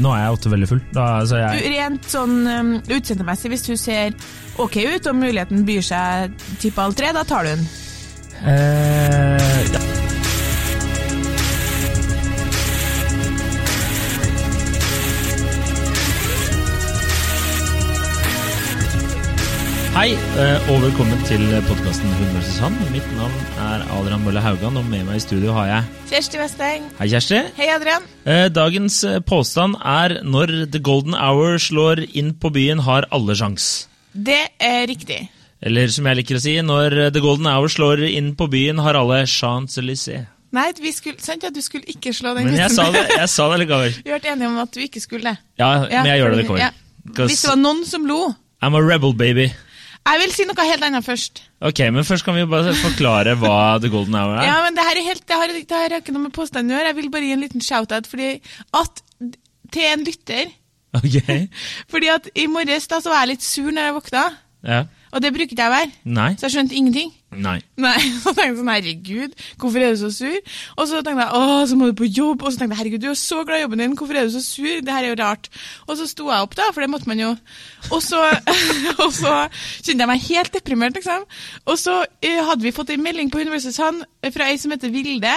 Nå er jeg ofte veldig full. Da, altså jeg, Rent sånn um, utseendemessig, hvis du ser ok ut og muligheten byr seg type halv tre, da tar du den. eh, Hei, eh, og velkommen til podkasten Hund vs. han. Mitt navn er Adrian Mølle Haugan, og med meg i studio har jeg Kjersti Westeng. Hei, Kjersti. Hei, Adrian. Eh, Dagens eh, påstand er når The Golden Hour slår inn på byen, har alle sjans. Det er riktig. Eller som jeg liker å si, når The Golden Hour slår inn på byen, har alle Champs-Élysées. Nei, vi skulle, sant at du skulle ikke slå den Men jeg sa det, jeg sa det likevel. Vi ble enige om at du ikke skulle det. Ja, Ja, men jeg gjør det likevel. ja. Hvis det var noen som lo. I'm a rebel, baby. Jeg vil si noe helt annet først. Ok, men først kan vi jo bare forklare hva The Golden Hour er. Ja, men det her er helt, det har, det har ikke noe med påstanden å gjøre. Jeg vil bare gi en liten shout-out fordi at til en lytter. Ok, Fordi at i morges da så var jeg litt sur når jeg våkna, ja. Og det bruker ikke jeg hver. Nei. Så jeg skjønte ingenting. Nei. Nei, så tenkte jeg sånn, herregud, hvorfor er du så sur? Og så tenkte jeg, åh, så må du på jobb. Og så tenkte jeg, herregud, du er så glad i jobben din, hvorfor er du så sur? Det her er jo rart. Og så sto jeg opp da, for det måtte man jo. Og så, og så kjente jeg meg helt deprimert, liksom. Og så eh, hadde vi fått en melding på Universitets Sand fra ei som heter Vilde.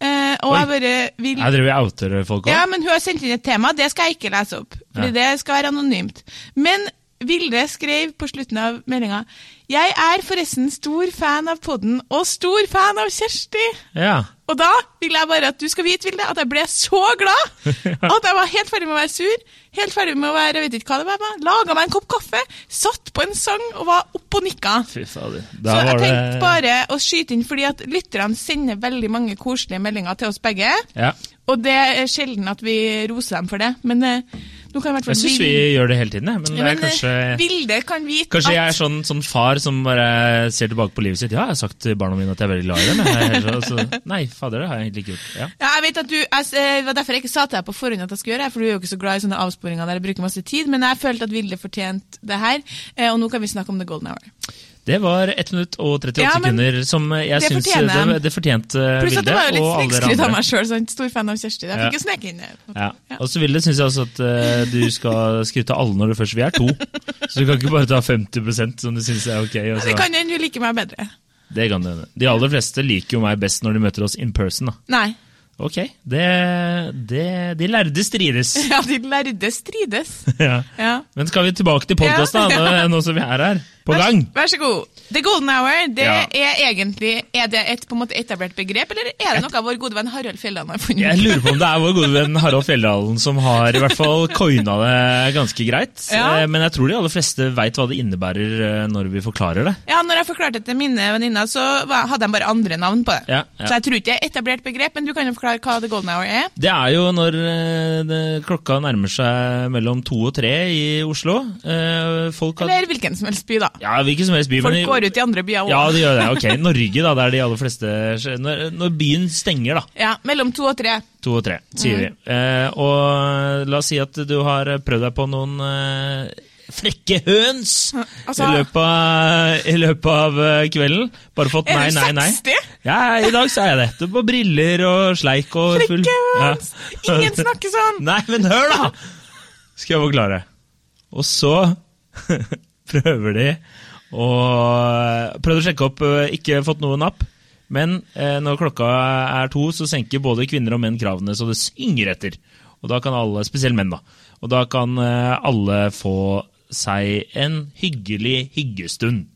eh, og Oi. jeg bare vil... Jeg driver outer folk òg. Ja, men hun har sendt inn et tema, det skal jeg ikke lese opp. Fordi Ja. det skal være anonymt. Men Vilde skrev på slutten av meldinga Jeg er forresten stor fan av podden, og stor fan av Kjersti. Ja. Og da vil jeg bare at du skal vite, Vilde, at jeg ble så glad at jeg var helt ferdig med å være sur. Helt ferdig med å være jeg vet ikke hva det var. Laga meg en kopp kaffe, satt på en sang og var oppe og nikka. Fy fader. Så jeg tenkte bare å skyte inn, fordi at lytterne sender veldig mange koselige meldinger til oss begge. Ja. Og det er sjelden at vi roser dem for det, men Jeg syns vi gjør det hele tiden. Men Ja, men, kanskje eh, Vilde kan vite Kanskje jeg er sånn, sånn far som bare ser tilbake på livet sitt. Ja, jeg har sagt til barna mine at jeg er veldig glad i dem. Jeg så, nei, fader, det har jeg egentlig ikke gjort. Ja. ja, jeg vet at du, jeg, eh, Det var derfor jeg ikke sa til deg på forhånd at jeg skulle gjøre det, for du er jo ikke så glad i sånne avsporinger der jeg bruker masse tid, men jeg følte at Vilde fortjente det her, eh, og nå kan vi snakke om The Golden Hour. Det var 1 minutt og 38 Ja, sekunder som jeg det syns fortjener det, jeg. det fortjente Pluss at det var jo litt snikskryt av meg sjøl, stor fan av Kjersti. Jeg Ja. fikk jo sneke inn. Ja. Ja. Og så Vilde syns jeg også at uh, du skal skryte av alle når du først Vi er to, så du kan ikke bare ta 50% som du syns er ok. Så. Det kan hende hun liker meg bedre. Det kan det hende. De aller fleste liker jo meg best når de møter oss in person. da. Nei. Ok, det, det, de lærde strides. Ja, de lærde strides. ja. Ja. Men skal vi tilbake til podkasten, Ja, nå som vi er her? På Vær- gang? Vær så god. The Golden Hour det Ja. er egentlig Er det et på en måte etablert begrep, eller er det noe vår gode venn Harald Fjelldalen har funnet? Jeg lurer på om det er vår gode venn Harald Fjelldalen som har i hvert fall coina det ganske greit. Ja. Eh, Men jeg tror de aller fleste veit hva det innebærer eh, når vi forklarer det. Ja, når jeg forklarte det til mine venninner, så hadde de bare andre navn på det. Ja. Så jeg tror ikke det er etablert begrep, men du kan jo forklare hva The Golden Hour er. Det er jo når eh, det, klokka nærmer seg mellom to og tre i Oslo. Folk har Eller hvilken som helst by, da. Ja, hvilken som helst by. Folk går ut i andre byer òg. Ja, de gjør det. Ok, Norge, da, der de aller fleste Når, når byen stenger, da. Ja, mellom to og tre. To og tre, sier Mm. vi. Eh, og la oss si at du har prøvd deg på noen eh, frekke høns Altså- i, løpet av, i løpet av eh, kvelden. Bare fått nei, nei, nei. Er du 60? Ja, i dag så er jeg det. Du På briller og sleik og full Frekke høns! Ja. Ingen snakker sånn! Nei, men hør, da! Skal jeg forklare. Og så prøver de Og Prøvde å sjekke opp, eh, ikke fått noe napp. Men eh, når klokka er to, så senker både kvinner og menn kravene så det synger etter. Og da kan alle, spesielt menn, da. Og da kan eh, alle få seg en hyggelig hyggestund.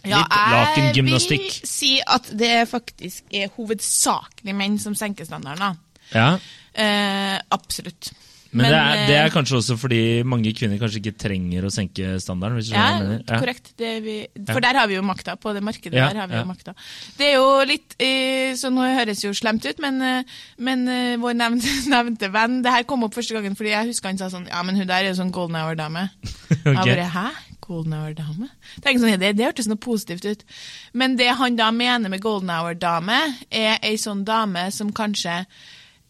Ja, Litt jeg vil si at det faktisk er hovedsakelig menn som senker standarden. da. Ja. Eh, absolutt. Men, det, er, det eh, er kanskje også fordi mange kvinner kanskje ikke trenger å senke standarden. hvis Ja. Ja. korrekt. Det vi, for der har vi jo makta. På det markedet Ja, der har vi ja. jo makta. Det er jo litt eh, Så nå høres jo slemt ut, men, eh, men eh, vår nevnte, nevnte venn Det her kom opp første gangen fordi jeg husker han sa sånn Ja, men hun der er jo sånn golden hour-dame. okay. Jeg bare Hæ? Golden hour-dame? Sånn, Det, det hørtes noe positivt ut. Men det han da mener med golden hour-dame, er ei sånn dame som kanskje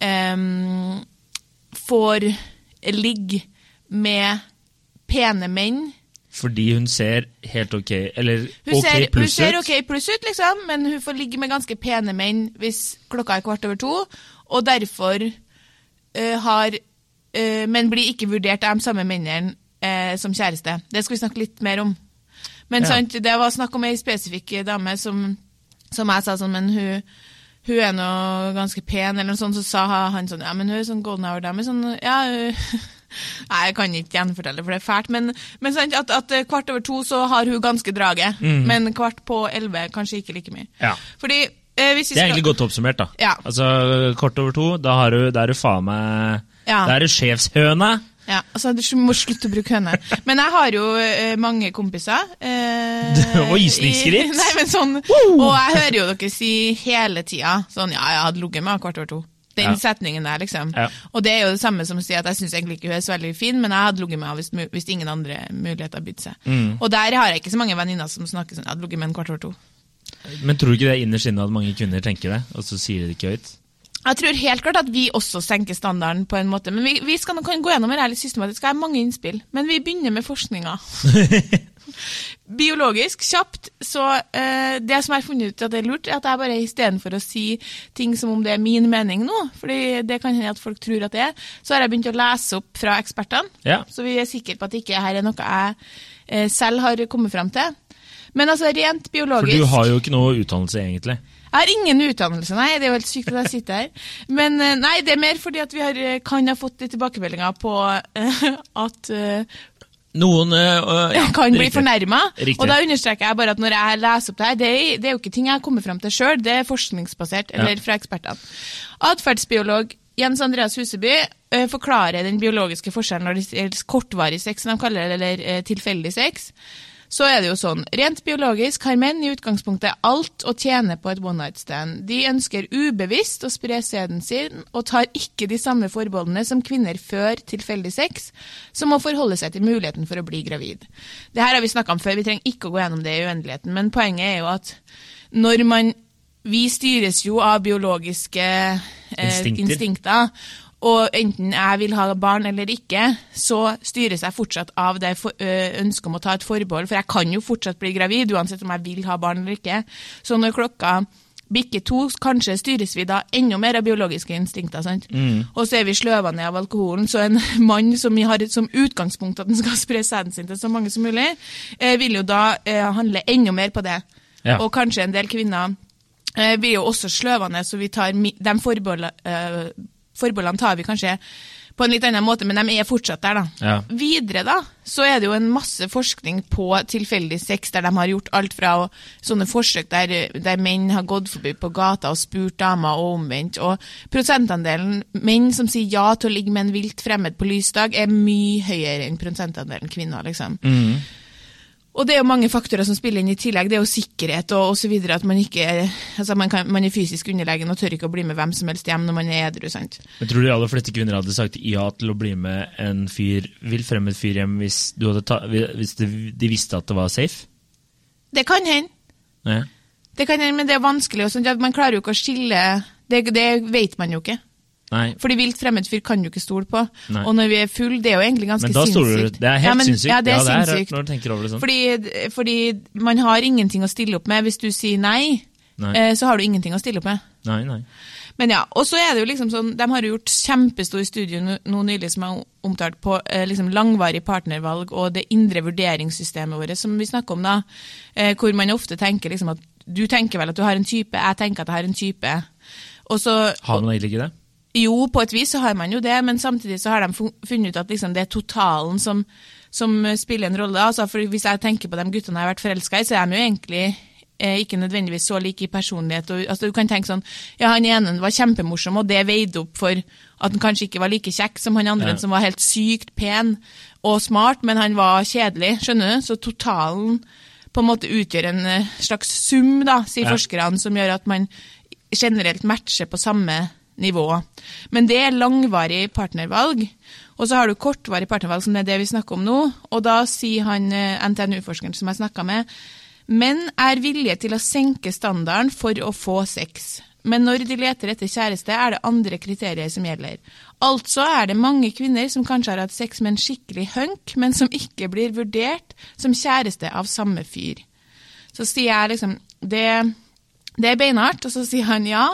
em, får ligge med pene menn. Fordi hun ser helt ok Eller Hun ok ser, hun ser ok pluss ut, liksom, men hun får ligge med ganske pene menn hvis klokka er kvart over to, og derfor uh, har uh, men blir ikke vurdert av de samme mennene uh, som kjæreste. Det skal vi snakke litt mer om. Men Ja. sant, det var snakk om ei spesifikk dame som, som jeg sa sånn, men hun, hun er nå ganske pen, eller noe sånt, så sa han sånn, ja, men hun er sånn golden hour-dame, sånn, ja, hun- Nei, jeg kan ikke gjenfortelle, for det er fælt, men, men sant, at, at kvart over to så har hun ganske draget, men kvart på elleve kanskje ikke like mye. Ja. Fordi, eh, Det er skal... egentlig godt oppsummert, da. Ja. Altså, Kort over to, da, har du, da er du faen meg Ja. Da er du sjefshøne. Ja, altså Du må slutte å bruke høne. Men jeg har jo eh, mange kompiser. Eh, Oi, snikskritt. Nei, men sånn, Og jeg hører jo dere si hele tida sånn Ja, jeg hadde ligget med henne kvart over to. Den Ja. setningen der, liksom. Ja. Og det er jo det samme som å si at jeg syns egentlig ikke hun er så veldig fin, men jeg hadde ligget med henne hvis, hvis ingen andre muligheter bydde seg. Mm. Og der har jeg ikke så mange venninner som snakker sånn Jeg hadde ligget med en kvart over to. Men tror du ikke det er innerst inne at mange kvinner tenker det, og så sier de det ikke høyt? Jeg tror helt klart at vi også senker standarden på en måte. Men vi, vi skal nå kan gå gjennom det litt systematisk. Jeg har mange innspill. Men vi begynner med forskninga. Biologisk, kjapt, så eh, det som jeg har funnet ut at det er lurt, er at jeg bare istedenfor å si ting som om det er min mening nå, fordi det kan hende at folk tror at det er, så har jeg begynt å lese opp fra ekspertene. Ja. Så vi er sikre på at det ikke her er noe jeg eh, selv har kommet fram til. Men altså rent biologisk For du har jo ikke noe utdannelse, egentlig. Jeg har ingen utdannelse, nei. Det er jo helt sykt at jeg sitter her. Men eh, nei, det er mer fordi at vi har, eh, kan ha fått tilbakemeldinger på uh, at uh, Noen øh, øh, ja, kan bli fornærma. Og da understreker jeg bare at når jeg leser opp det her, det er, det er jo ikke ting jeg har kommet fram til sjøl, det er forskningsbasert, eller fra ekspertene. Atferdsbiolog Jens Andreas Huseby forklarer den biologiske forskjellen når det gjelder kortvarig sex, som de kaller det, eller eh, tilfeldig sex. Så er det jo sånn, Rent biologisk har menn i utgangspunktet alt å tjene på et one night stand. De ønsker ubevisst å spre sæden sin, og tar ikke de samme forbeholdene som kvinner før tilfeldig sex, som må forholde seg til muligheten for å bli gravid. Det her har vi snakka om før, vi trenger ikke å gå gjennom det i uendeligheten, men poenget er jo at når man Vi styres jo av biologiske eh, Instinkter. instinkter. Og enten jeg vil ha barn eller ikke, så styres jeg fortsatt av det ønsket om å ta et forbehold. For jeg kan jo fortsatt bli gravid, uansett om jeg vil ha barn eller ikke. Så når klokka bikker to, kanskje styres vi da enda mer av biologiske instinkter. sant? Og så er vi sløva ned av alkoholen. Så en mann som har som utgangspunkt at han skal spre sæden sin til så mange som mulig, eh, vil jo da handle enda mer på det. Ja. Og kanskje en del kvinner eh, blir jo også sløvende, så vi tar de forbeholdene, eh, forbeholdene tar vi kanskje på en litt annen måte, men de er fortsatt der, da. Ja. Videre da, så er det jo en masse forskning på tilfeldig sex, der de har gjort alt fra sånne forsøk der, der menn har gått forbi på gata og spurt damer, og omvendt. Og prosentandelen menn som sier ja til å ligge med en vilt fremmed på lysdag, er mye høyere enn prosentandelen kvinner, liksom. Og det er jo mange faktorer som spiller inn i tillegg. Det er jo sikkerhet og osv. At man ikke altså man, kan, man er fysisk underlegen og tør ikke å bli med hvem som helst hjem når man er edru. sant? Jeg tror de aller fleste kvinner hadde sagt ja til å bli med en fyr, vill fremmed fyr hjem hvis, ta, hvis de, visste at det var safe? Det kan hende. Ja. Det kan hende, men det er vanskelig. Og sånt, man klarer jo ikke å skille det, det vet man jo ikke. Nei. Fordi vilt fremmed fyr kan du ikke stole på. Nei. Og når vi er full, det er jo egentlig ganske Men da stoler du sinnssykt. Det er helt ja, men, sinnssykt. Ja, det er ja, det er sinnssykt. når du tenker over det sånn. Fordi, fordi man har ingenting å stille opp med. Hvis du sier nei, Nei. eh, så har du ingenting å stille opp med. Nei, nei. Men ja, og så er det jo liksom sånn, De har jo gjort kjempestor studie nå nylig som er omtalt på eh, liksom langvarig partnervalg og det indre vurderingssystemet vårt, som vi snakker om da. Eh, hvor man ofte tenker liksom at du tenker vel at du har en type, jeg tenker at jeg har en type. Og så, Har man egentlig ikke det? Jo, på et vis så har man jo det, men samtidig så har de funnet ut at liksom det er totalen som, som spiller en rolle. Altså, for Hvis jeg tenker på de guttene jeg har vært forelska i, så er de jo egentlig eh, ikke nødvendigvis så like i personlighet. Og, altså, du kan tenke sånn Ja, han ene var kjempemorsom, og det veide opp for at han kanskje ikke var like kjekk som han andre, Ja. som var helt sykt pen og smart, men han var kjedelig. Skjønner du? Så totalen på en måte utgjør en eh, slags sum, da, sier Ja. forskerne, som gjør at man generelt matcher på samme nivå. Men det er langvarig partnervalg. Og så har du kortvarig partnervalg, som er det vi snakker om nå. Og da sier han eh, NTNU-forskeren som jeg snakka med, menn er villige til å senke standarden for å få sex. Men når de leter etter kjæreste, er det andre kriterier som gjelder. Altså er det mange kvinner som kanskje har hatt sex med en skikkelig hunk, men som ikke blir vurdert som kjæreste av samme fyr. Så sier jeg liksom det, det er beinhardt, og så sier han ja,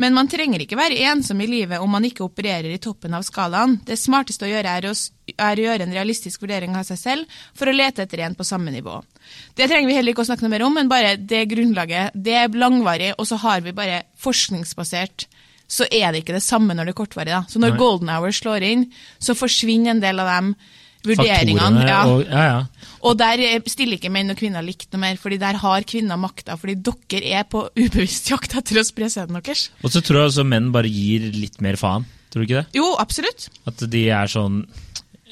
Men man trenger ikke være ensom i livet om man ikke opererer i toppen av skalaen. Det smarteste å gjøre er å, er å gjøre en realistisk vurdering av seg selv for å lete etter en på samme nivå. Det trenger vi heller ikke å snakke noe mer om, men bare det grunnlaget. Det er langvarig, og så har vi bare forskningsbasert så er det ikke det samme når det er kortvarig. da. Så når Nei. golden hour slår inn, så forsvinner en del av de vurderingene. Ja. og Ja, ja. Og der eh, stiller ikke menn og kvinner likt noe mer, fordi der har kvinner makta. Fordi dere er på ubevisst jakt etter å spre sæden deres. Og så tror jeg også menn bare gir litt mer faen. Tror du ikke det? Jo, absolutt. At de er sånn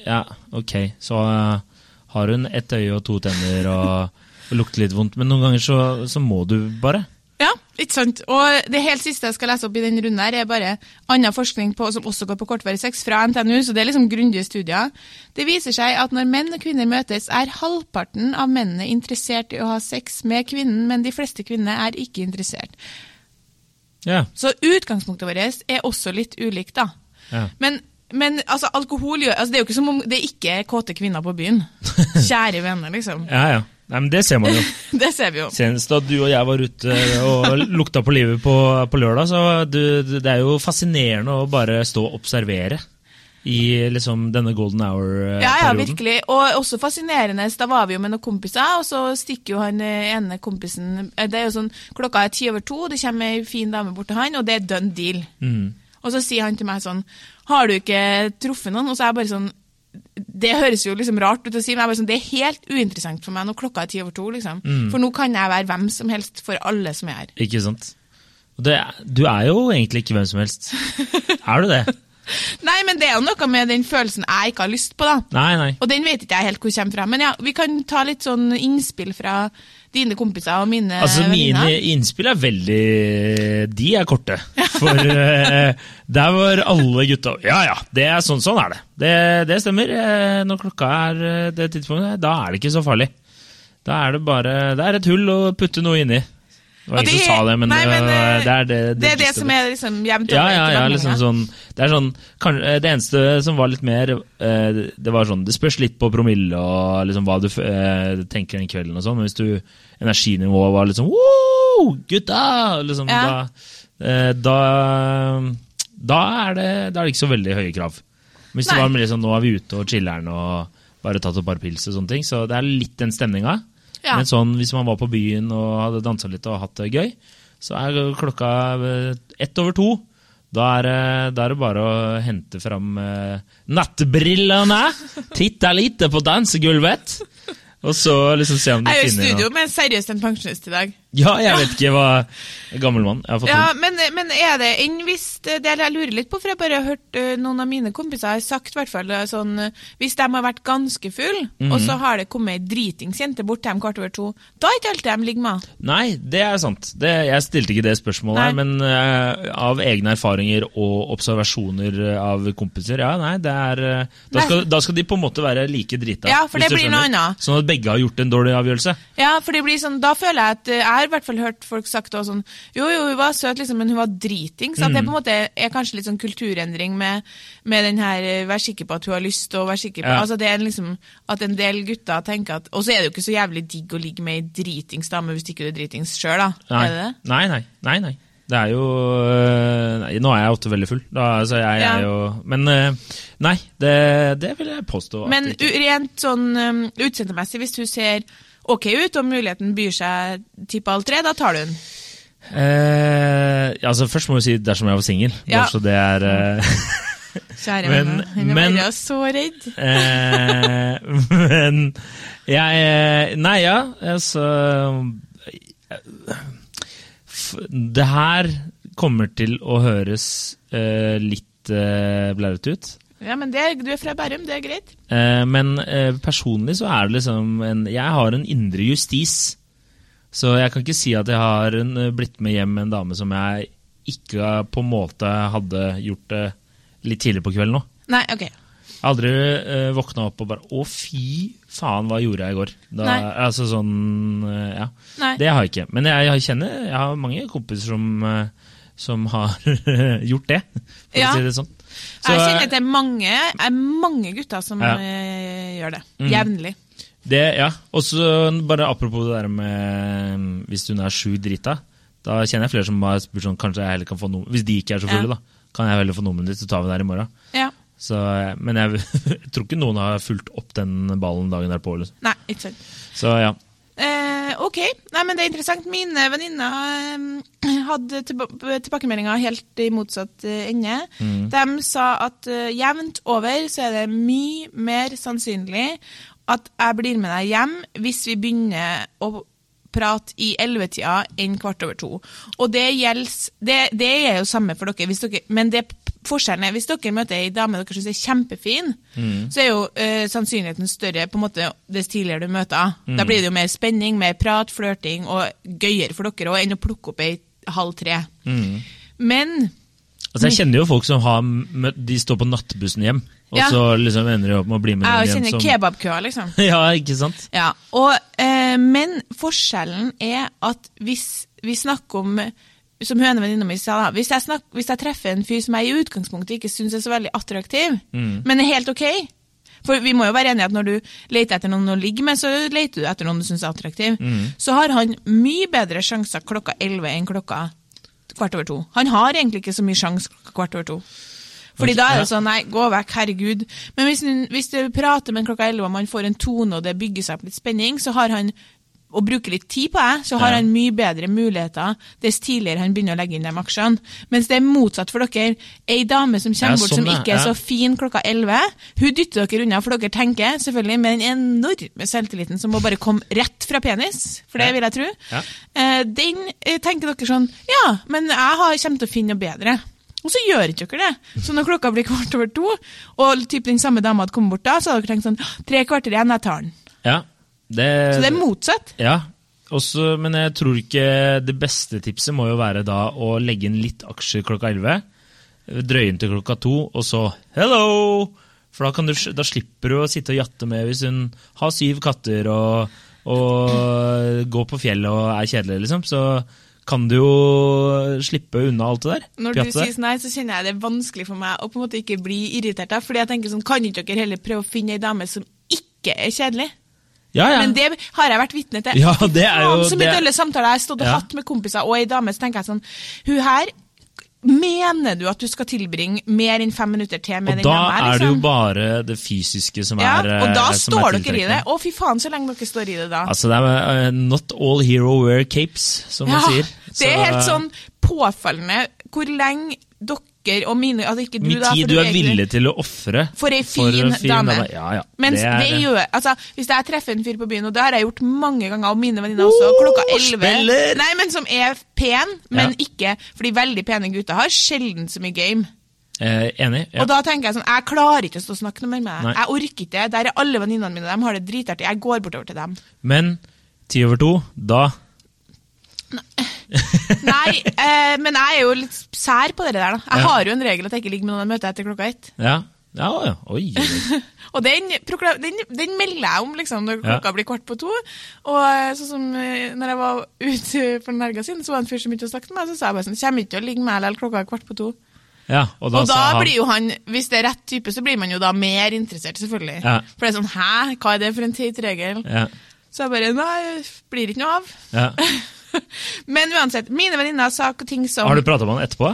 Ja, ok, så uh, har hun ett øye og to tenner og, og lukter litt vondt, men noen ganger så, så må du bare. Ja, ikke sant. Og det helt siste jeg skal lese opp i den runden her, er bare annen forskning på, som også går på kortvarig sex fra NTNU, så det er liksom grundige studier. Det viser seg at når menn og kvinner møtes, er halvparten av mennene interessert i å ha sex med kvinnen, men de fleste kvinner er ikke interessert. Ja. Så utgangspunktet vårt er også litt ulikt, da. ja. Men, men altså, alkohol gjør altså, Det er jo ikke som om det ikke er kåte kvinner på byen. Kjære venner, liksom. Ja, ja. Nei, men det ser man jo. Det ser vi jo. Senest da du og jeg var ute og lukta på livet på, på lørdag, så du, det er jo fascinerende å bare stå og observere i liksom denne golden hour-perioden. Ja, ja, virkelig. Og også fascinerende. Da var vi jo med noen kompiser, og så stikker jo han eh, ene kompisen eh, Det er jo sånn, Klokka er ti over to, det kommer ei fin dame bort til han, og det er done deal. Mm. Og så sier han til meg sånn Har du ikke truffet noen? Og så er jeg bare sånn Det høres jo liksom rart ut å si, men jeg bare sånn, det er helt uinteressant for meg når klokka er ti over to. liksom. Mm. For nå kan jeg være hvem som helst for alle som er her. Ikke sant? Det, du er jo egentlig ikke hvem som helst. Er du det? Nei, men det er jo noe med den følelsen jeg ikke har lyst på, da. Nei, nei. Og den vet ikke jeg helt hvor kommer fra. Men ja, vi kan ta litt sånn innspill fra dine kompiser og mine Altså, mine innspill er veldig De er korte. For eh, der var alle gutta Ja ja, det er sånn, sånn er det. det. Det stemmer. Eh, når klokka er eh, det tidspunktet, da er det ikke så farlig. Da er det bare Det er et hull å putte noe inni. Det var ingen som sa det, men nei, men, det, eh, det er det Det er det som er liksom jevnt ja, over ja, ja, liksom sånn Det er sånn kan, eh, Det eneste som var litt mer uh, Det var sånn Det spørs litt på promille og liksom hva du eh, tenker den kvelden og sånn, men hvis du energinivået var litt sånn wow, Gutta! Liksom, Ja. da, da Da er det Da er det ikke så veldig høye krav. Hvis det var liksom, Nå er vi ute og chiller'n og bare tatt et par pils og sånne ting, så det er litt den stemninga. Ja. Men sånn, hvis man var på byen og hadde dansa litt og hatt det gøy, så er klokka eh, ett over to. Da er, da er det bare å hente fram uh, nattbrillene, titte litt på dansegulvet, og så liksom se om du Jeg er i studio med med seriøst en pensjonist i dag. Ja, jeg vet ikke hva Gammel mann. Jeg har fått Ja, men, men er det enn hvis Det er jeg lurer litt på, for jeg bare har hørt eh, noen av mine kompiser har sagt hvert fall eh, sånn eh, Hvis de har vært ganske full, -hmm. og så har det kommet ei dritings jente bort til dem kvart over to, da er ikke alltid de ligger med. Nei, det er sant. Det, jeg stilte ikke det spørsmålet, her, men uh, av egne erfaringer og observasjoner eh, av kompiser, ja, nei, det er uh, da skal, da skal de på en måte være like drita. Ja, for det blir noe annet. Sånn at begge har gjort en dårlig avgjørelse. Ja, for det blir sånn, da føler jeg at eh, Jeg har i hvert fall hørt folk sagt også sånn Jo, jo, hun var søt, liksom, men hun var driting. Så Mm. det på en måte er kanskje litt sånn kulturendring med, med den her eh, Vær sikker på at hun har lyst, og vær sikker på Ja. Altså det er liksom At en del gutter tenker at Og så er det jo ikke så jævlig digg å ligge med ei dritings dame hvis ikke du er dritings sjøl, da. Nei. Er det det? Nei, nei, nei, nei. Det er jo øh, nei, Nå er jeg ofte veldig full, da, så jeg Ja. er jo Men øh, nei, det, det vil jeg påstå. Men rent sånn um, utseendemessig, hvis du ser ok ut, og muligheten byr seg type halv tre, da tar du den. Eh, altså Først må vi si dersom jeg var singel. Ja. Bare så det er eh. Kjære Men- venner. Er men- bare så redd. eh, Men jeg eh, Nei, ja, altså Det her kommer til å høres eh, litt uh, blærete ut. Ja, men det, er- du er fra Bærum, det er greit. Eh, men eh, personlig så er det liksom en Jeg har en indre justis. Så jeg kan ikke si at jeg har en, eh, blitt med hjem med en dame som jeg ikke på en måte hadde gjort det litt tidlig på kvelden nå. Nei, ok. Jeg har aldri eh, våkna opp og bare Å, fy faen, hva gjorde jeg i går? Da, Nei. altså sånn eh, Ja. Nei. Det har jeg ikke. Men jeg, jeg kjenner Jeg har mange kompiser som, eh, som har gjort det, for Ja. å si det sånn. Så, jeg kjenner til mange, mange gutter som Ja. eh, gjør det. Mm. Jevnlig. Det, ja. Og så bare apropos det der med mm, hvis hun er sjukt drita. Da kjenner jeg flere som har spurt sånn, kanskje jeg heller kan få noe, hvis de ikke er så fulle, Ja. da, kan jeg heller få nummeret ditt, så tar vi det her i morgen. Ja. Så, eh, men jeg, jeg tror ikke noen har fulgt opp den ballen dagen derpå. Liksom. Nei, ikke sant. Så ja. Eh, ok, Nei, men det er interessant. Mine venninner eh, hadde tilba tilbakemeldinger helt i motsatt eh, ende. De sa at eh, jevnt over så er det mye mer sannsynlig at jeg blir med deg hjem hvis vi begynner å prate i ellevetida enn kvart over to. Og det gjelder Det, det er jo samme for dere, hvis dere men det forskjellen er hvis dere møter ei dame dere syns er kjempefin, så er jo uh, sannsynligheten større på en måte dess tidligere du møter henne. Da blir det jo mer spenning, mer prat, flørting og gøyere for dere òg enn å plukke opp ei halv tre. Men Altså, jeg kjenner jo folk som har møtt, de står på nattbussen hjem, og Ja. så liksom ender de opp med å bli med jeg noen hjem kjenner som kebabkøer, liksom. Ja, ikke sant? Ja, og, eh, Men forskjellen er at hvis vi snakker om som hønevenninna mi sa, da, hvis jeg, snakker, hvis jeg treffer en fyr som jeg i utgangspunktet ikke syns er så veldig attraktiv, men er helt ok For vi må jo være enige at når du leter etter noen å ligge med, så leter du etter noen du syns er attraktiv. Så har han mye bedre sjanser klokka 11 enn klokka kvart over to. Han har egentlig ikke så mye sjanse klokka kvart over to. Fordi da er det sånn, nei, gå vekk, herregud. Men hvis, hvis du prater med en klokka 11 og man får en tone og det bygger seg opp litt spenning, så har han og bruker litt tid på det, så har Ja. han mye bedre muligheter dess tidligere han begynner å legge inn de aksjene. Mens det er motsatt for dere. Ei dame som kommer bort som sånn, ikke er så fin klokka 11, hun dytter dere unna, for dere tenker selvfølgelig med den enorme selvtilliten som må bare komme rett fra penis, for det vil jeg tro. Ja. Eh, den eh, tenker dere sånn, ja, men jeg har, kommer til å finne noe bedre. Og så gjør ikke dere det. Så når klokka blir kvart over to, og typ den samme dama hadde kommet bort da, så hadde dere tenkt sånn, tre kvarter igjen, jeg tar den. Ja. Det, Så det er motsatt. Ja, også, men jeg tror ikke det beste tipset må jo være da å legge inn litt aksjer klokka 11, drøye inn til klokka to, og så hello! For da, kan du, da slipper du å sitte og jatte med hvis hun har syv katter og, og går på fjellet og er kjedelig, liksom. Så kan du jo slippe unna alt det der. Når du sier sånn her, så kjenner jeg det er vanskelig for meg å på en måte ikke bli irritert. da, Fordi jeg tenker sånn, kan ikke dere heller prøve å finne ei dame som ikke er kjedelig? Ja, ja. Men det har jeg vært vitne til. Ja, det er jo- Faen, Så mye dølle samtaler jeg har stått og hatt med kompiser og ei dame, så tenker jeg sånn Hun her Mener du at du skal tilbringe mer enn fem minutter til med og den da dama? er det jo Liksom? bare det fysiske som ja, er og da eh, står dere i det. Å, fy faen, så lenge dere står i det da. Altså, det er uh, not all hero wear capes, som man sier. Det er helt sånn påfallende hvor lenge dere og mine altså ikke du Mye da, tid for du er villig til å ofre For ei fin, dame. Ja, ja. Mens det det, gjør altså, Hvis jeg treffer en fyr på byen, og det har jeg gjort mange ganger, og mine venninner også, Oh, klokka 11! Nei, men som er pen, men Ja. ikke Fordi veldig pene gutter har sjelden så mye game. eh, enig. Ja. Og da tenker jeg sånn, jeg klarer ikke å stå og snakke noe mer med deg. Jeg orker ikke. Der er alle venninnene mine, de har det dritartig. Jeg går bortover til dem. Men ti over to, da Nei, eh, men jeg er jo litt sær på det der, da. Jeg Ja. har jo en regel at jeg ikke ligger med noen jeg møter etter klokka ett. Ja. Ja, ja. Oi. oi. Og den, prokla- den, den melder jeg om liksom, når Ja. klokka blir kvart på to. Og eh, sånn som eh, når jeg var ute for den helga siden, så var det en fyr som begynte å snakke med meg, så sa jeg bare sånn Kommer ikke til å ligge med deg klokka er kvart på to. Ja, og da, og da sa han blir jo han, hvis det er rett type, så blir man jo da mer interessert, selvfølgelig. Ja. For det er sånn Hæ, hva er det for en teit regel? ja, Så jeg bare Nei, blir ikke noe av. ja. Men uansett, mine venninner sa ting som Har du prata med han etterpå?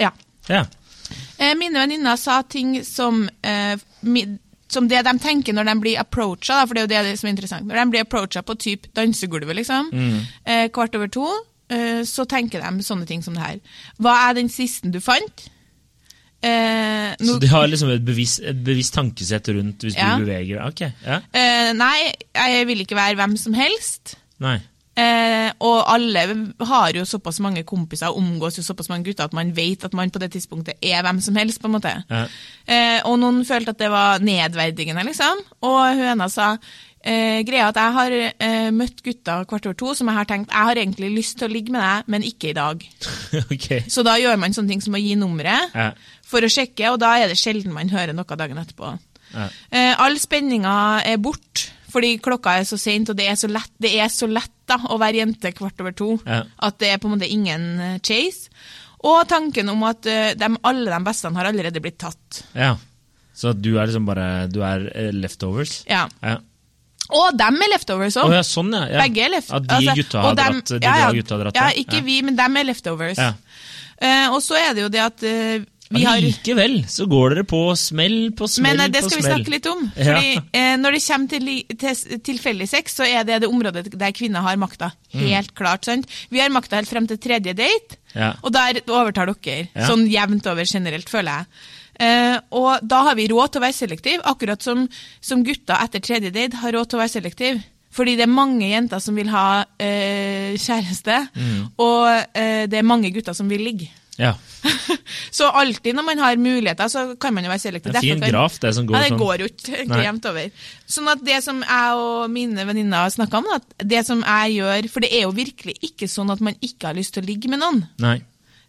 Ja. Ja. Eh, Mine venninner sa ting som, eh, som det de tenker når de blir approacha, for det er jo det som er interessant. Når de blir approacha på typ dansegulvet, liksom, eh, kvart over to, eh, så tenker de sånne ting som det her. Hva er den siste du fant? Eh, Så de har liksom et bevisst, et bevisst tankesett rundt hvis Ja. du beveger deg? Ok. Ja. eh, nei, jeg vil ikke være hvem som helst. Nei. Eh, og alle har jo såpass mange kompiser og omgås jo såpass mange gutter at man vet at man på det tidspunktet er hvem som helst. på en måte. Ja. Eh, og noen følte at det var nedverdigende, liksom. Og ene sa eh, greia at jeg har eh, møtt gutter kvart over to som jeg har tenkt jeg har egentlig lyst til å ligge med deg, men ikke i dag. okay. Så da gjør man sånne ting som å gi nummeret Ja. for å sjekke, og da er det sjelden man hører noe dagen etterpå. Ja. Eh, all spenninga er borte, fordi klokka er så sent, og det er så lett, det er så lett da, å være jente kvart over to, Ja. at det er på en måte ingen eh, chase. Og tanken om at de, alle de beste har allerede blitt tatt. ja. Så du er liksom bare Du er eh, leftovers? Ja. Ja. Og dem er leftovers Å Oh, ja, sånn, ja. ja. Begge er left... ja, de altså, gutta har dratt, de ja, ja, bra gutta har dratt Ja, ikke vi, men dem er leftovers. Ja. Eh, og så er det jo det at eh, vi har Likevel så går dere på smell på smell Men eh, det på skal vi snakke litt om. Ja. Fordi eh, Når det kommer til, til tilfeldig sex, så er det det området der kvinner har makta. Helt klart, sant? Vi har makta helt frem til tredje date, Mm. Ja. og der overtar dere. Ja. Sånn jevnt over generelt, føler jeg. Eh, og da har vi råd til å være selektiv, akkurat som, som gutta etter tredje date har råd til å være selektiv. Fordi det er mange jenter som vil ha eh, kjæreste, Mm. og eh, det er mange gutter som vil ligge. Ja. så alltid når man har muligheter, så kan man jo være selektiv. Det er fin graf, det som går ja, det sånn. går jo ikke jevnt over. Sånn at det som jeg og mine venninner snakka om, at det som jeg gjør For det er jo virkelig ikke sånn at man ikke har lyst til å ligge med noen. Nei.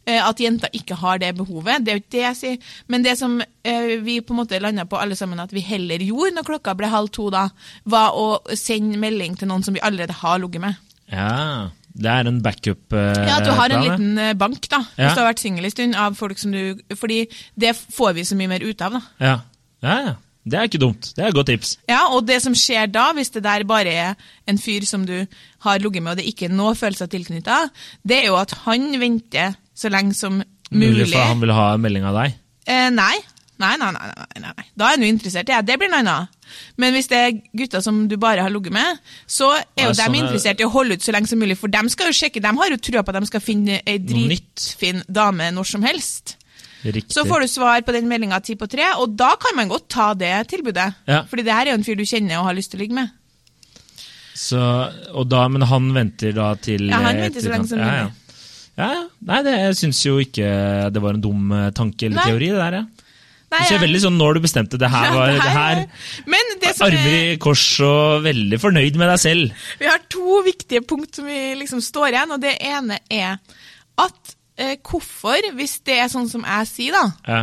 Eh, At jenter ikke har det behovet. Det er jo ikke det jeg sier. Men det som eh, vi på en måte landa på alle sammen at vi heller gjorde når klokka ble halv to, da, var å sende melding til noen som vi allerede har ligget med. Ja. Det er en backup eh, Ja, At du har en liten eh, bank, da, Ja. hvis du har vært singel en stund, av folk som du Fordi det får vi så mye mer ut av, da. Ja. ja, ja. Det er ikke dumt. Det er et godt tips. Ja, og det som skjer da, hvis det der bare er en fyr som du har ligget med, og det ikke er noe følelser tilknytta, det er jo at han venter så lenge som mulig. Mulig for han vil ha en melding av deg. Eh, nei. Nei, nei, nei, nei, nei. Da er du interessert i det. Det blir noe annet. Men hvis det er gutter som du bare har ligget med, så er jo de sånn er- interessert i å holde ut så lenge som mulig, for de skal jo sjekke, de har jo trua på at de skal finne ei dritfin dame når som helst. Riktig. Så får du svar på den meldinga ti på tre, og da kan man godt ta det tilbudet. Ja. Fordi det her er jo en fyr du kjenner og har lyst til å ligge med. Så, og da, men han venter da til Ja, han eh, venter så lenge som mulig. ja. Ja, ja. Nei, det, jeg syns jo ikke det var en dum eh, tanke eller Nei. teori, det der. Ja. Nei, det ser veldig sånn når du bestemte det her Ja, var det det her. Men det som Armer er, i kors og veldig fornøyd med deg selv. vi har to viktige punkt som vi liksom står igjen, og det ene er at eh, hvorfor, hvis det er sånn som jeg sier, da, Ja.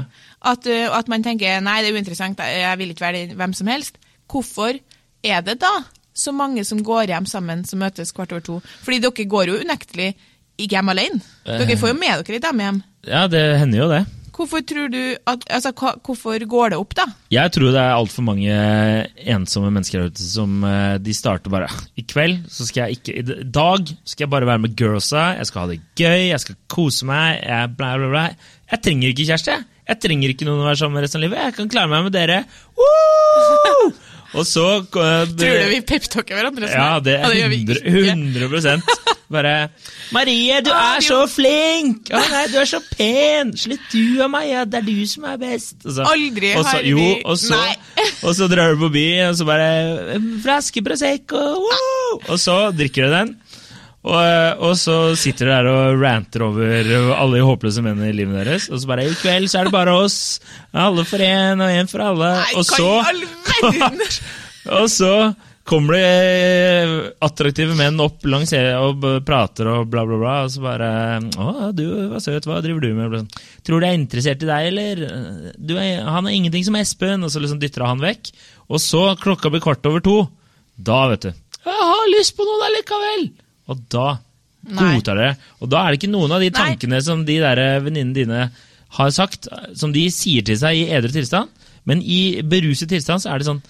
at, eh, at man tenker nei, det er uinteressant, jeg vil ikke være hvem som helst, hvorfor er det da så mange som går hjem sammen, som møtes kvart over to? Fordi dere går jo unektelig ikke hjem alene. Dere får jo med dere litt dem hjem. ja, det hender jo det. Hvorfor at, altså, hvorfor går det opp, da? Jeg tror det er altfor mange ensomme mennesker der ute som eh, de starter bare I kveld så skal jeg ikke I dag skal jeg bare være med girlsa, jeg skal ha det gøy, jeg skal kose meg, jeg bla, bla, bla. Jeg trenger ikke kjæreste. Jeg trenger ikke noen å være sammen med resten av livet. Jeg kan klare meg med dere. Woo! Og så eh, Tror du vi peptalker hverandre? sånn? Ja, det er 100, ikke. 100 Bare 'Marie, du er så flink!' 'Å nei, du er så pen!' 'Slutt du av meg, ja, det er du som er best.' Og så- Aldri og så, har Jo, og så, Nei. og så drar du forbi, og så bare flaske Prosecco!' Woo! Og så drikker du den. Og, og så sitter du der og ranter over alle de håpløse mennene i livet deres. Og så bare 'I kveld så er det bare oss. Alle for én og én for alle.' Nei, og så? og så kommer det eh, attraktive menn opp langs og prater og bla, bla, bla. Og så bare 'Å, du var søt, hva driver du med?' Sånn. 'Tror du er interessert i deg, eller?' Du 'Han er ingenting som Espen.' Og så liksom dytter han vekk. Og så, klokka blir kvart over to. Da, vet du 'Jeg har lyst på noen allikevel!' Og da Nei. godtar dere. Og da er det ikke noen av de Nei. tankene som de eh, venninnene dine har sagt, som de sier til seg i edru tilstand. Men i beruset tilstand så er det sånn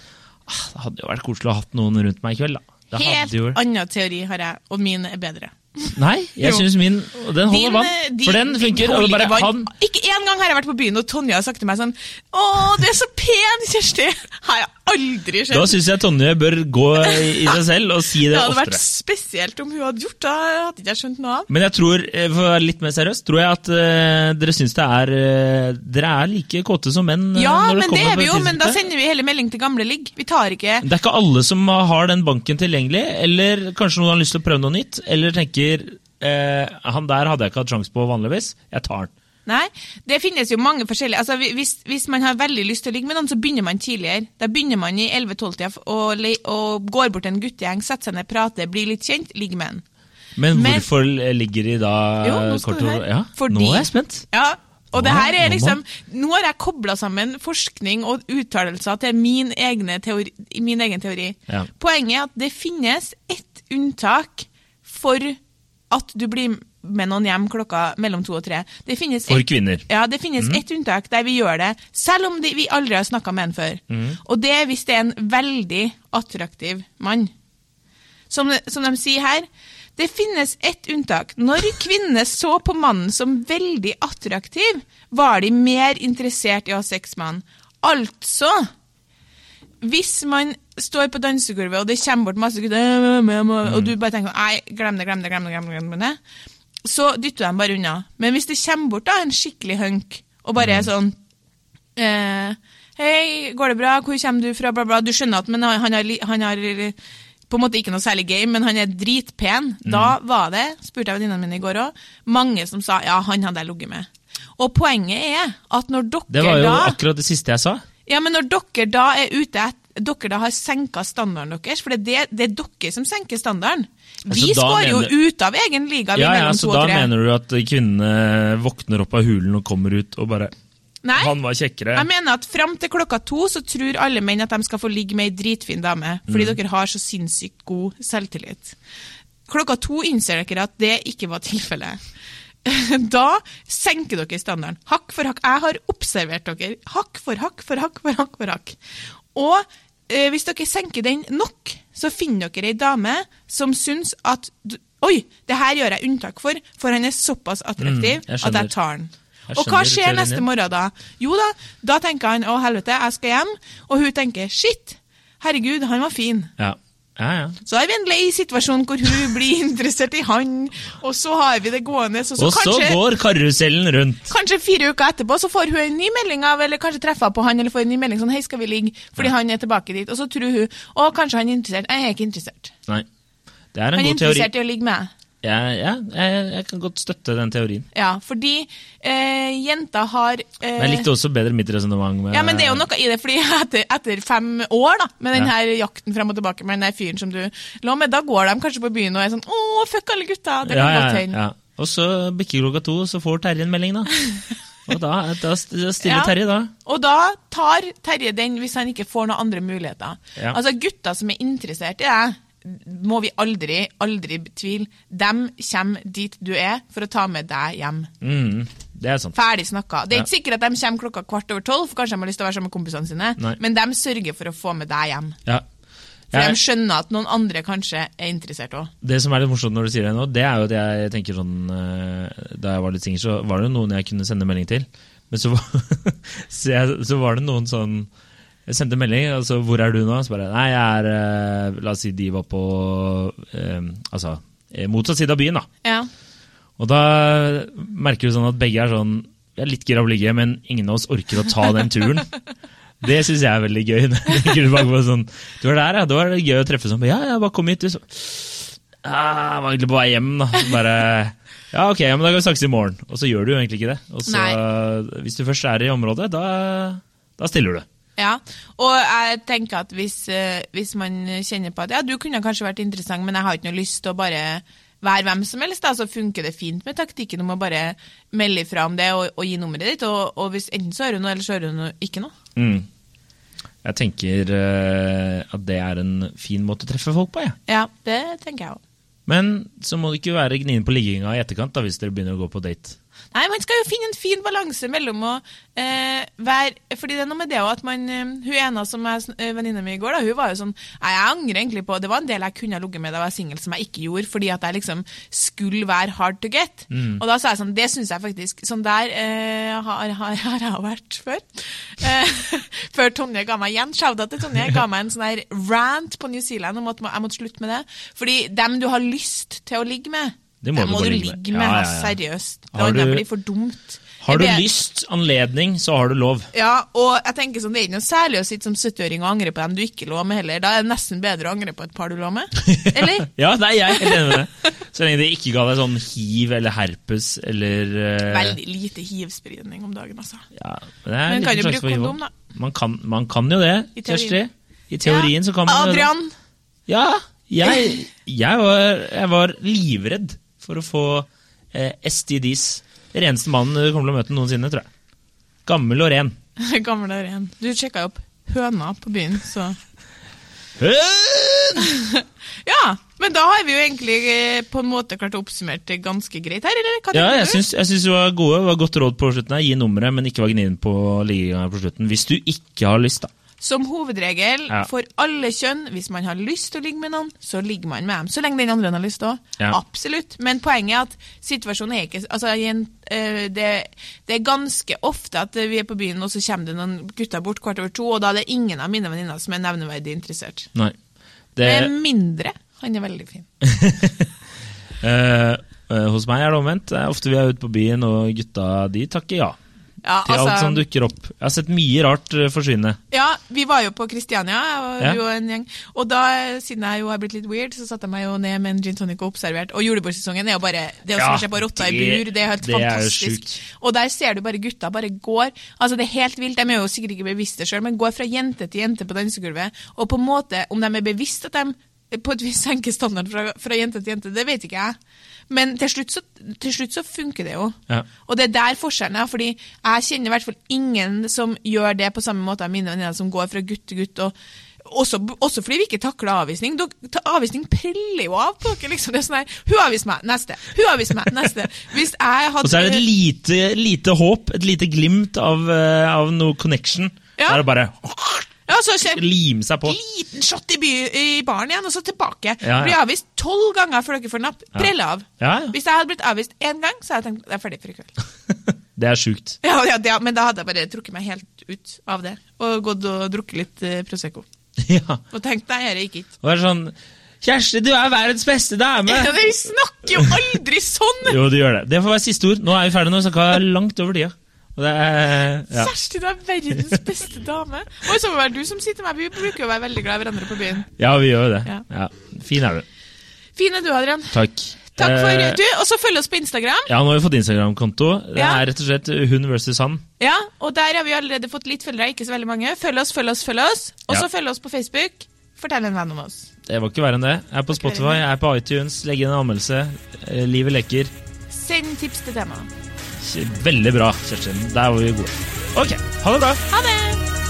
ah, Det hadde jo vært koselig å ha hatt noen rundt meg i kveld, da. Det Helt hadde jo... annen teori har jeg, og min er bedre. Nei, jeg syns min Den holder Din, vann. eh, din- For den funker. Holder bare han. Ikke en gang har jeg vært på byen og Tonje har sagt til meg sånn 'Å, du er så pen, Kjersti!' Har jeg aldri Da skjedd. syns jeg Tonje bør gå i seg selv og si det oftere. Det hadde vært spesielt om hun hadde gjort det. hadde ikke jeg skjønt noe av. Men jeg tror, eh, for å være litt mer seriøs, tror jeg at uh, dere syns det er uh, Dere er like kåte som menn. Ja, når men det er vi jo, men da sender vi hele melding til gamle ligg. Vi tar ikke Det er ikke alle som har den banken tilgjengelig, eller kanskje noen har lyst til å prøve noe nytt, eller tenker eh, han der hadde jeg ikke hatt sjanse på vanligvis, jeg tar den. Nei, det finnes jo mange forskjellige altså, hvis, hvis man har veldig lyst til å ligge med noen, så begynner man tidligere. Da begynner man i 11-12-tida og, og går bort til en guttegjeng, setter seg ned, prater, blir litt kjent, ligger med en. Men, Men- hvorfor ligger de da Jo, nå skal kort og- Ja, Fordi- nå er jeg spent. Ja, og det her er liksom Nå har jeg kobla sammen forskning og uttalelser til min, egne teori, min egen teori. Ja. Poenget er at det finnes ett unntak for at du blir med noen hjem klokka mellom to og tre. Det finnes For et- kvinner. Ja, det finnes ett unntak der vi gjør det, selv om de, vi aldri har snakka med en før. Og det er hvis det er en veldig attraktiv mann. Som, som de sier her, det finnes ett unntak. Når kvinnene så på mannen som veldig attraktiv, var de mer interessert i å ha sex med han. Altså Hvis man står på dansegulvet, og det kommer bort masse gutter, og du bare tenker nei, glem det, glem det, glem det, glem det, glem det, så dytter du dem bare unna. Men hvis det kommer bort da, en skikkelig hunk, og bare er sånn eh, Hei, går det bra? Hvor kommer du fra? Bla, bla. Du skjønner at men han, har, han har på en måte ikke noe særlig game, men han er dritpen. Da var det, spurte jeg venninnene mine i går òg, mange som sa ja, han hadde jeg ligget med. Og poenget er at når dere Det var jo da akkurat det siste jeg sa. Ja, men når dere da er ute etter Dere da har senka standarden deres, for det er, det, det er dere som senker standarden. Vi Altså, skårer jo ut av egen liga, Ja, ja, Så da mener du at kvinnene våkner opp av hulen og kommer ut og bare Nei, Han var kjekkere. jeg mener at fram til klokka to så tror alle menn at de skal få ligge med ei dritfin dame, fordi Mm. dere har så sinnssykt god selvtillit. Klokka to innser dere at det ikke var tilfellet. Da senker dere standarden. Hakk for hakk. Jeg har observert dere. Hakk for hakk for hakk for hakk. for hakk. Og eh, hvis dere senker den nok, så finner dere ei dame som syns at Oi, det her gjør jeg unntak for, for han er såpass attraktiv Mm, jeg at jeg tar den. Jeg Og hva skjer neste morgen da? Jo da, da tenker han å helvete, jeg skal hjem. Og hun tenker shit, herregud, han var fin. Ja. Ja, ja. Så har vi en lei situasjon hvor hun blir interessert i han, og så har vi det gående. Så, så Og så går karusellen rundt. kanskje fire uker etterpå så får hun en ny melding av, eller kanskje treffer på han, eller får en ny melding sånn hei, skal vi ligge? Fordi han er tilbake dit. Og så tror hun å, kanskje han er interessert. Jeg er ikke interessert. Nei. Det er en Han er god teori. interessert i å ligge med. Ja, ja, jeg, jeg kan godt støtte den teorien. Ja, fordi eh, jenter har eh, Men jeg likte også bedre mitt resonnement. Ja, men det er jo noe i det, fordi etter, etter fem år da, med den Ja. her jakten frem og tilbake med den der fyren som du lå med, da går de kanskje på byen og er sånn 'Å, fuck alle gutta'. Det kan ja, godt ja, hende. Og så bikker klokka to, så får Terje en melding, da. Og da, da stiller. Terje, da. Og da tar Terje den hvis han ikke får noen andre muligheter. Altså, gutter som er interessert i deg, må vi aldri, aldri betvile. De kommer dit du er for å ta med deg hjem. Mm, det er sant. Ferdig snakka. Det er Ja. ikke sikkert at de kommer klokka kvart over tolv, for kanskje de har lyst til å være sammen med kompisene sine, Nei. men de sørger for å få med deg hjem. Ja. For Jeg- de skjønner at noen andre kanskje er interessert òg. Det som er litt morsomt når du sier det nå, det er jo at jeg tenker sånn eh, Da jeg var litt singel, så var det jo noen jeg kunne sende melding til. Men så, var- så, jeg, så var det noen sånn Jeg sendte melding, og så 'Hvor er du nå?' Så bare Nei, jeg er eh, La oss si de var på eh, Altså eh, motsatt side av byen, da. Ja. Og da merker du sånn at begge er sånn Vi er litt gira på å ligge, men ingen av oss orker å ta den turen. Det syns jeg er veldig gøy. tilbake på sånn, Du var der, ja. Da var det gøy å treffe sånn. Ja, ja, bare kom hit, du. Så, ah, var egentlig på vei hjem, da. Så bare Ja, ok, ja, men da kan vi snakkes i morgen. Og så gjør du jo egentlig ikke det. Og så, hvis du først er i området, da, da stiller du. Ja, og jeg tenker at hvis, eh, hvis man kjenner på at ja, du kunne kanskje vært interessant, men jeg har ikke noe lyst til å bare være hvem som helst, da, så funker det fint med taktikken om å bare melde ifra om det og, og gi nummeret ditt. Og, og hvis enten så hører du noe, eller så hører du noe, ikke noe. Mm. Jeg tenker eh, at det er en fin måte å treffe folk på, jeg. Ja, det tenker jeg òg. Men så må det ikke være gnien på ligginga i etterkant da, hvis dere begynner å gå på date. Nei, man skal jo finne en fin balanse mellom å eh, være Fordi det er noe med det òg at man eh, Hun ene som er eh, venninna mi i går, da, hun var jo sånn Nei, jeg angrer egentlig på Det var en del jeg kunne ha ligget med da jeg var singel, som jeg ikke gjorde, fordi at jeg liksom skulle være hard to get. Og da sa jeg sånn Det syns jeg faktisk Sånn der eh, har, har, har jeg vært før. Eh, før Tonje ga meg igjen Shouta til Tonje. Ga meg en sånn der rant på New Zealand om at jeg måtte slutte med det. Fordi dem du har lyst til å ligge med Det må det må du ligge med. med, Ja, ja, ja, ja. seriøst. Det du- blir for dumt. Har du lyst, anledning, så har du lov. Ja, og jeg tenker sånn, det er ikke noe særlig å sitte som 70-åring og angre på dem du ikke lå med heller. Da er det nesten bedre å angre på et par du lå med. Eller? Ja, nei, jeg er enig med det. Så lenge det ikke ga deg sånn hiv eller herpes eller uh... Veldig lite hivspredning om dagen, altså. Ja, men det en Men kan jo bruke kondom, da. Man kan, man kan jo det, I. Kjersti. I teorien så kan man det. Adrian! Ja, jeg, jeg, var, jeg var livredd for å få eh, STDs. Reneste mannen du kommer til å møte noensinne, tror jeg. Gammel og ren. Gammel og ren. Du sjekka jo opp høna på byen, så Ja, men da har vi jo egentlig eh, på en måte klart å oppsummere det ganske greit her, eller? Hva Ja, jeg syns, jeg syns du var gode. Det var godt råd på slutten. her. Gi nummeret, men ikke vagn inn på liggegangen på slutten. Hvis du ikke har lyst, da. Som hovedregel Ja. for alle kjønn, hvis man har lyst til å ligge med noen, så ligger man med dem. Så lenge den andre har lyst òg. Ja. Absolutt. Men poenget er at situasjonen er ikke altså, eh, det, det er ganske ofte at vi er på byen, og så kommer det noen gutter bort kvart over to, og da er det ingen av mine venninner som er nevneverdig interessert. Nei. Det, Med mindre han er veldig fin. eh, eh, hos meg er det omvendt. Ofte vi er ute på byen, og gutta de takker ja Ja, til alt som altså, dukker opp. Jeg har sett mye rart eh, forsvinne. ja, vi var jo på Kristiania, Ja. og da, siden jeg jo har blitt litt weird, så satte jeg meg jo ned med en gin tonic og observert. Og julebordsesongen er jo bare Det Ja, å se på rotta i bur. Det er helt det fantastisk. Er og der ser du bare gutta bare går. Altså Det er helt vilt. De er jo sikkert ikke bevisste sjøl, men går fra jente til jente på dansegulvet. Og på en måte, om de er bevisst at de på et vis senker standarden fra, fra jente til jente, det vet ikke jeg. Men til slutt så, til slutt så funker det jo. Ja. Og det er der forskjellen er, fordi jeg kjenner i hvert fall ingen som gjør det på samme måte av mine venninner, som går fra gutt til gutt. og også, også fordi vi ikke takler avvisning. Avvisning preller jo av på dere. liksom. Det er sånn her, Hun avviser meg, neste. Hun avviser meg, neste. Hadde Og så er det et lite, lite håp, et lite glimt av, eh, av noe connection. Ja. Da er det bare ja, så lime seg på. liten shot i, by, i baren igjen, og så tilbake. Ja, ja. Blir avvist tolv ganger før dere får napp. Preller av. Ja. Hvis jeg hadde blitt avvist én gang, så hadde jeg tenkt jeg er ferdig for i kveld. Det er sjukt. Ja, ja, det, Men da hadde jeg bare trukket meg helt ut av det. Og gått og drukket litt eh, Prosecco. ja. Og tenkt nei, dette gikk ikke. Og det er sånn Kjersti, du er verdens beste dame! Ja, Vi snakker jo aldri sånn! Jo, du gjør det. Det får være siste ord. Nå er vi ferdige, nå snakka langt over tida. Det er ja. Kjersti, du er verdens beste dame. Og så må det være du som sier til meg, vi bruker jo å være veldig glad i hverandre på byen. ja, vi gjør jo det. Ja. Ja. Fin er du. Fin er du, Adrian. Takk. Takk for Eh, du, Og så følg oss på Instagram. Ja, nå har vi fått Instagram-konto. Det er rett og slett hun versus han. Ja, Og der har vi allerede fått litt følgere, ikke så veldig mange. Følg oss, følg oss, følg oss. Og så følg oss på Facebook. Fortell en venn om oss. Det var ikke verre enn det. Jeg er på Spotify, jeg er på iTunes. Legg inn en anmeldelse. Eh, Livet leker. Send tips til temaet. Veldig bra, Kjerstin. Der var vi gode. Ok, ha det bra. Ha det!